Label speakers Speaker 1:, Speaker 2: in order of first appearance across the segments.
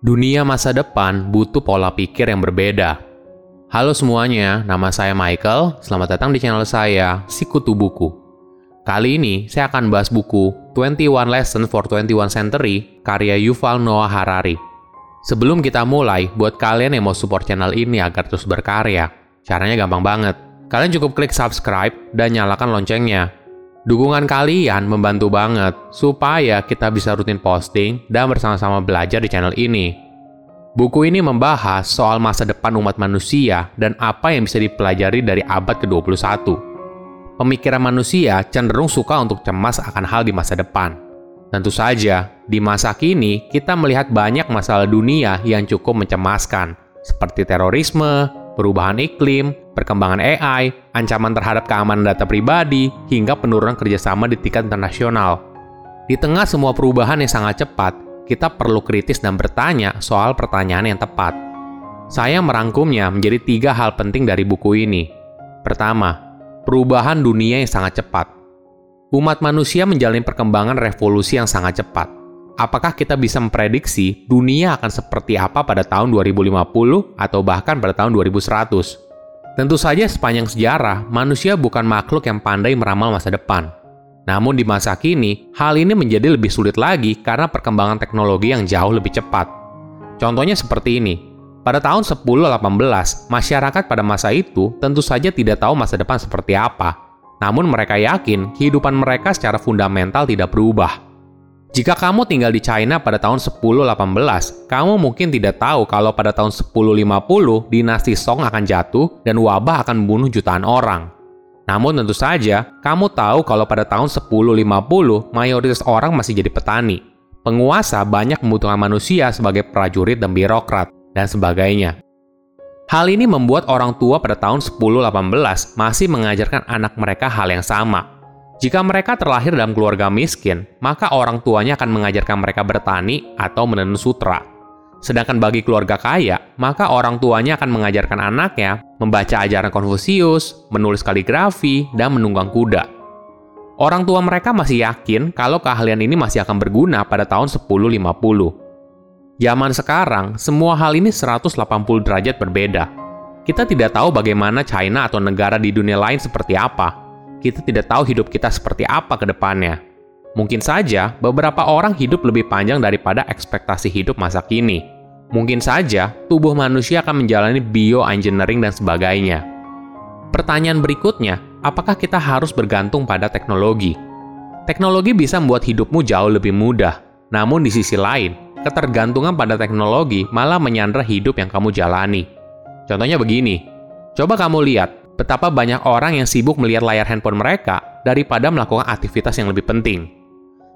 Speaker 1: Dunia masa depan butuh pola pikir yang berbeda. Halo semuanya, nama saya Michael. Selamat datang di channel saya, Sikutu Buku. Kali ini saya akan bahas buku 21 Lessons for 21 Century karya Yuval Noah Harari. Sebelum kita mulai, buat kalian yang mau support channel ini agar terus berkarya, caranya gampang banget. Kalian cukup klik subscribe dan nyalakan loncengnya Dukungan kalian membantu banget supaya kita bisa rutin posting dan bersama-sama belajar di channel ini. Buku ini membahas soal masa depan umat manusia dan apa yang bisa dipelajari dari abad ke-21. Pemikiran manusia cenderung suka untuk cemas akan hal di masa depan. Tentu saja, di masa kini kita melihat banyak masalah dunia yang cukup mencemaskan, seperti terorisme, perubahan iklim, perkembangan AI, ancaman terhadap keamanan data pribadi, hingga penurunan kerjasama di tingkat internasional. Di tengah semua perubahan yang sangat cepat, kita perlu kritis dan bertanya soal pertanyaan yang tepat. Saya merangkumnya menjadi tiga hal penting dari buku ini. Pertama, perubahan dunia yang sangat cepat. Umat manusia menjalani perkembangan revolusi yang sangat cepat apakah kita bisa memprediksi dunia akan seperti apa pada tahun 2050 atau bahkan pada tahun 2100? Tentu saja sepanjang sejarah, manusia bukan makhluk yang pandai meramal masa depan. Namun di masa kini, hal ini menjadi lebih sulit lagi karena perkembangan teknologi yang jauh lebih cepat. Contohnya seperti ini. Pada tahun 1018, masyarakat pada masa itu tentu saja tidak tahu masa depan seperti apa. Namun mereka yakin kehidupan mereka secara fundamental tidak berubah. Jika kamu tinggal di China pada tahun 1018, kamu mungkin tidak tahu kalau pada tahun 1050 dinasti Song akan jatuh dan wabah akan membunuh jutaan orang. Namun tentu saja, kamu tahu kalau pada tahun 1050 mayoritas orang masih jadi petani. Penguasa banyak membutuhkan manusia sebagai prajurit dan birokrat, dan sebagainya. Hal ini membuat orang tua pada tahun 1018 masih mengajarkan anak mereka hal yang sama, jika mereka terlahir dalam keluarga miskin, maka orang tuanya akan mengajarkan mereka bertani atau menenun sutra. Sedangkan bagi keluarga kaya, maka orang tuanya akan mengajarkan anaknya membaca ajaran Konfusius, menulis kaligrafi, dan menunggang kuda. Orang tua mereka masih yakin kalau keahlian ini masih akan berguna pada tahun 1050. Zaman sekarang, semua hal ini 180 derajat berbeda. Kita tidak tahu bagaimana China atau negara di dunia lain seperti apa, kita tidak tahu hidup kita seperti apa ke depannya. Mungkin saja beberapa orang hidup lebih panjang daripada ekspektasi hidup masa kini. Mungkin saja tubuh manusia akan menjalani bioengineering dan sebagainya. Pertanyaan berikutnya, apakah kita harus bergantung pada teknologi? Teknologi bisa membuat hidupmu jauh lebih mudah, namun di sisi lain, ketergantungan pada teknologi malah menyandra hidup yang kamu jalani. Contohnya begini, coba kamu lihat betapa banyak orang yang sibuk melihat layar handphone mereka daripada melakukan aktivitas yang lebih penting.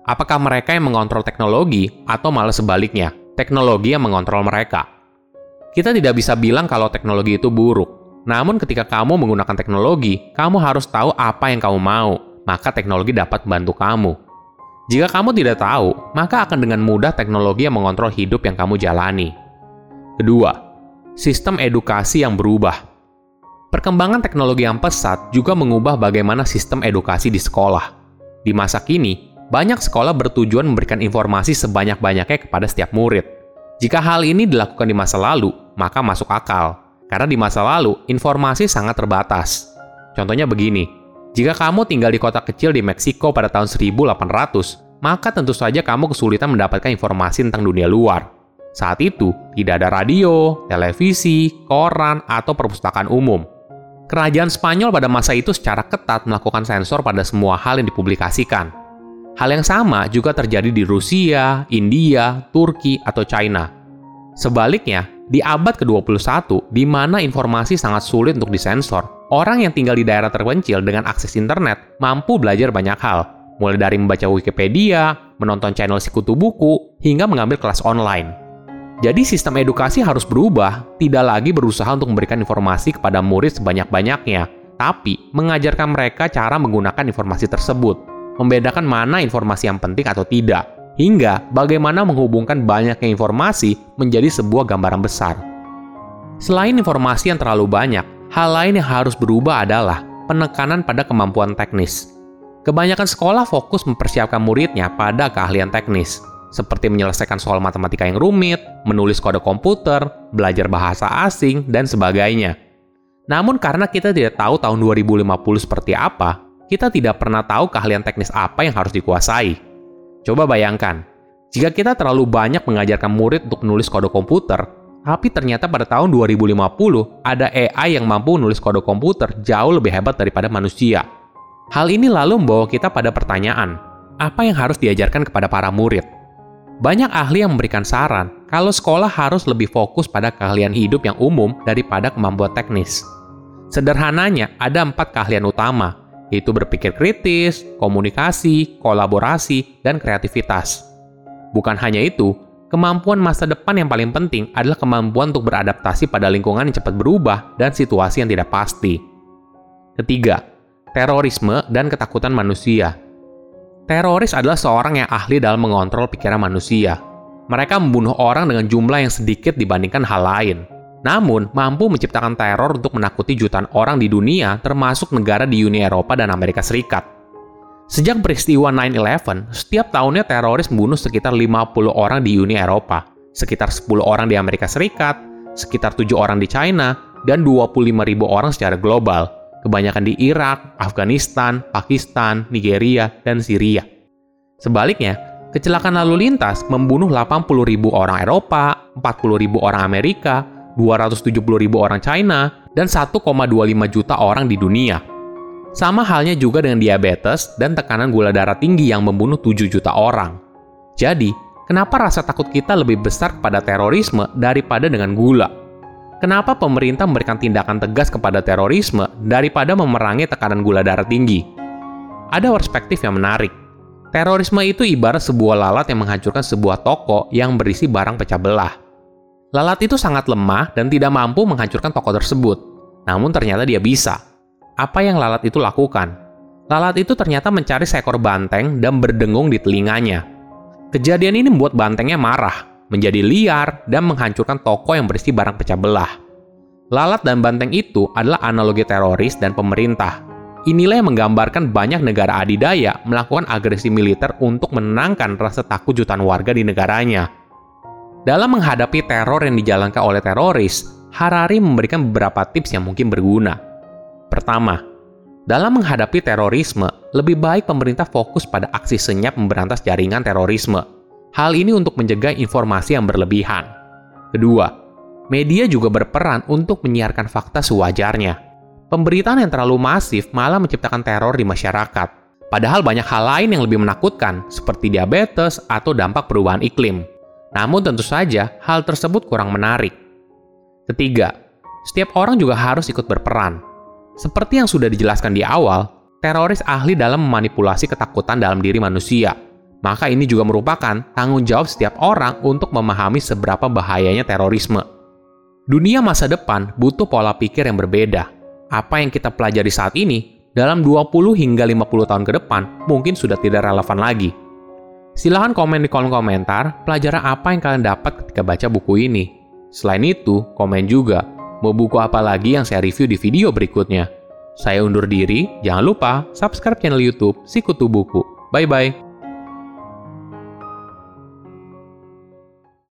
Speaker 1: Apakah mereka yang mengontrol teknologi atau malah sebaliknya, teknologi yang mengontrol mereka? Kita tidak bisa bilang kalau teknologi itu buruk. Namun ketika kamu menggunakan teknologi, kamu harus tahu apa yang kamu mau, maka teknologi dapat membantu kamu. Jika kamu tidak tahu, maka akan dengan mudah teknologi yang mengontrol hidup yang kamu jalani. Kedua, sistem edukasi yang berubah. Perkembangan teknologi yang pesat juga mengubah bagaimana sistem edukasi di sekolah. Di masa kini, banyak sekolah bertujuan memberikan informasi sebanyak-banyaknya kepada setiap murid. Jika hal ini dilakukan di masa lalu, maka masuk akal. Karena di masa lalu, informasi sangat terbatas. Contohnya begini, jika kamu tinggal di kota kecil di Meksiko pada tahun 1800, maka tentu saja kamu kesulitan mendapatkan informasi tentang dunia luar. Saat itu, tidak ada radio, televisi, koran, atau perpustakaan umum. Kerajaan Spanyol pada masa itu secara ketat melakukan sensor pada semua hal yang dipublikasikan. Hal yang sama juga terjadi di Rusia, India, Turki, atau China. Sebaliknya, di abad ke-21, di mana informasi sangat sulit untuk disensor, orang yang tinggal di daerah terpencil dengan akses internet mampu belajar banyak hal, mulai dari membaca Wikipedia, menonton channel sekutu buku, hingga mengambil kelas online. Jadi sistem edukasi harus berubah, tidak lagi berusaha untuk memberikan informasi kepada murid sebanyak-banyaknya, tapi mengajarkan mereka cara menggunakan informasi tersebut, membedakan mana informasi yang penting atau tidak, hingga bagaimana menghubungkan banyaknya informasi menjadi sebuah gambaran besar. Selain informasi yang terlalu banyak, hal lain yang harus berubah adalah penekanan pada kemampuan teknis. Kebanyakan sekolah fokus mempersiapkan muridnya pada keahlian teknis, seperti menyelesaikan soal matematika yang rumit, menulis kode komputer, belajar bahasa asing, dan sebagainya. Namun karena kita tidak tahu tahun 2050 seperti apa, kita tidak pernah tahu keahlian teknis apa yang harus dikuasai. Coba bayangkan, jika kita terlalu banyak mengajarkan murid untuk menulis kode komputer, tapi ternyata pada tahun 2050 ada AI yang mampu menulis kode komputer jauh lebih hebat daripada manusia. Hal ini lalu membawa kita pada pertanyaan, apa yang harus diajarkan kepada para murid? Banyak ahli yang memberikan saran kalau sekolah harus lebih fokus pada keahlian hidup yang umum daripada kemampuan teknis. Sederhananya, ada empat keahlian utama, yaitu berpikir kritis, komunikasi, kolaborasi, dan kreativitas. Bukan hanya itu, kemampuan masa depan yang paling penting adalah kemampuan untuk beradaptasi pada lingkungan yang cepat berubah dan situasi yang tidak pasti. Ketiga, terorisme dan ketakutan manusia. Teroris adalah seorang yang ahli dalam mengontrol pikiran manusia. Mereka membunuh orang dengan jumlah yang sedikit dibandingkan hal lain. Namun, mampu menciptakan teror untuk menakuti jutaan orang di dunia, termasuk negara di Uni Eropa dan Amerika Serikat. Sejak peristiwa 9-11, setiap tahunnya teroris membunuh sekitar 50 orang di Uni Eropa, sekitar 10 orang di Amerika Serikat, sekitar 7 orang di China, dan 25 ribu orang secara global kebanyakan di Irak, Afghanistan, Pakistan, Nigeria, dan Syria. Sebaliknya, kecelakaan lalu lintas membunuh 80 ribu orang Eropa, 40 ribu orang Amerika, 270 ribu orang China, dan 1,25 juta orang di dunia. Sama halnya juga dengan diabetes dan tekanan gula darah tinggi yang membunuh 7 juta orang. Jadi, kenapa rasa takut kita lebih besar kepada terorisme daripada dengan gula? Kenapa pemerintah memberikan tindakan tegas kepada terorisme daripada memerangi tekanan gula darah tinggi? Ada perspektif yang menarik. Terorisme itu ibarat sebuah lalat yang menghancurkan sebuah toko yang berisi barang pecah belah. Lalat itu sangat lemah dan tidak mampu menghancurkan toko tersebut. Namun ternyata dia bisa. Apa yang lalat itu lakukan? Lalat itu ternyata mencari seekor banteng dan berdengung di telinganya. Kejadian ini membuat bantengnya marah menjadi liar, dan menghancurkan toko yang berisi barang pecah belah. Lalat dan banteng itu adalah analogi teroris dan pemerintah. Inilah yang menggambarkan banyak negara adidaya melakukan agresi militer untuk menenangkan rasa takut jutaan warga di negaranya. Dalam menghadapi teror yang dijalankan oleh teroris, Harari memberikan beberapa tips yang mungkin berguna. Pertama, dalam menghadapi terorisme, lebih baik pemerintah fokus pada aksi senyap memberantas jaringan terorisme Hal ini untuk mencegah informasi yang berlebihan. Kedua, media juga berperan untuk menyiarkan fakta sewajarnya. Pemberitaan yang terlalu masif malah menciptakan teror di masyarakat. Padahal banyak hal lain yang lebih menakutkan, seperti diabetes atau dampak perubahan iklim. Namun tentu saja, hal tersebut kurang menarik. Ketiga, setiap orang juga harus ikut berperan. Seperti yang sudah dijelaskan di awal, teroris ahli dalam memanipulasi ketakutan dalam diri manusia – maka ini juga merupakan tanggung jawab setiap orang untuk memahami seberapa bahayanya terorisme. Dunia masa depan butuh pola pikir yang berbeda. Apa yang kita pelajari saat ini, dalam 20 hingga 50 tahun ke depan mungkin sudah tidak relevan lagi. Silahkan komen di kolom komentar pelajaran apa yang kalian dapat ketika baca buku ini. Selain itu, komen juga mau buku apa lagi yang saya review di video berikutnya. Saya undur diri, jangan lupa subscribe channel YouTube Sikutu Buku. Bye bye.